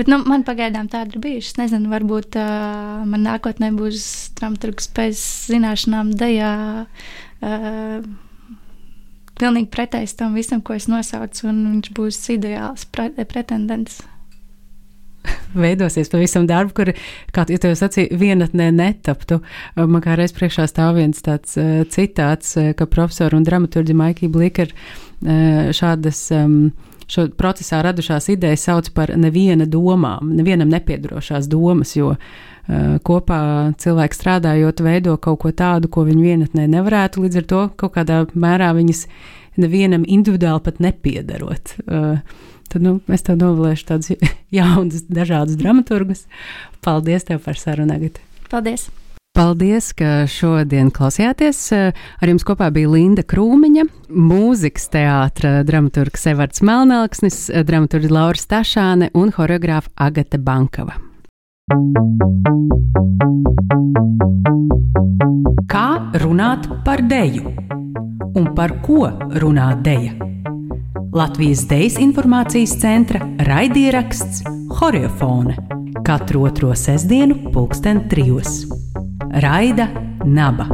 Bet nu, man pagaidām tāda ir bijusi. Es nezinu, varbūt uh, man nākotnē būs dramaturgs pēc zināšanām, dejā. Uh, pilnīgi pretējs tam visam, ko es nosaucu, un viņš būs ideāls pre pretendents. Veidosies pavisam darbu, kur, kā jau te sacīja, vienatnē netaptu. Man kā reiz priekšā stāv viens tāds uh, citāts, ka profesori un dramaturgi Maikī Blīka ir uh, šādas. Um, šo procesā radušās idejas sauc par neviena domām, nevienam nepiedrošās domas, jo uh, kopā cilvēki strādājot, veido kaut ko tādu, ko viņi vienatnē nevarētu, līdz ar to kaut kādā mērā viņas nevienam individuāli pat nepiedarot. Uh, tad nu, es tev novēlēšu tādus jaunus, dažādus dramaturgus. Paldies tev par sarunu, Agate! Paldies! Paldies, ka šodien klausījāties. Ar jums kopā bija Linda Krūmiņa, mūzikas teātra dramaturgs Evards Melnāksnis, dramaturgi Laura Stašāne un horeogrāfa Agate Bankava. Kā runāt par deju? Un par ko runā deja? Latvijas Dejas informācijas centra raidieraksts Horiofone katru otro sestdienu, pulksten trijos. Raida Naba.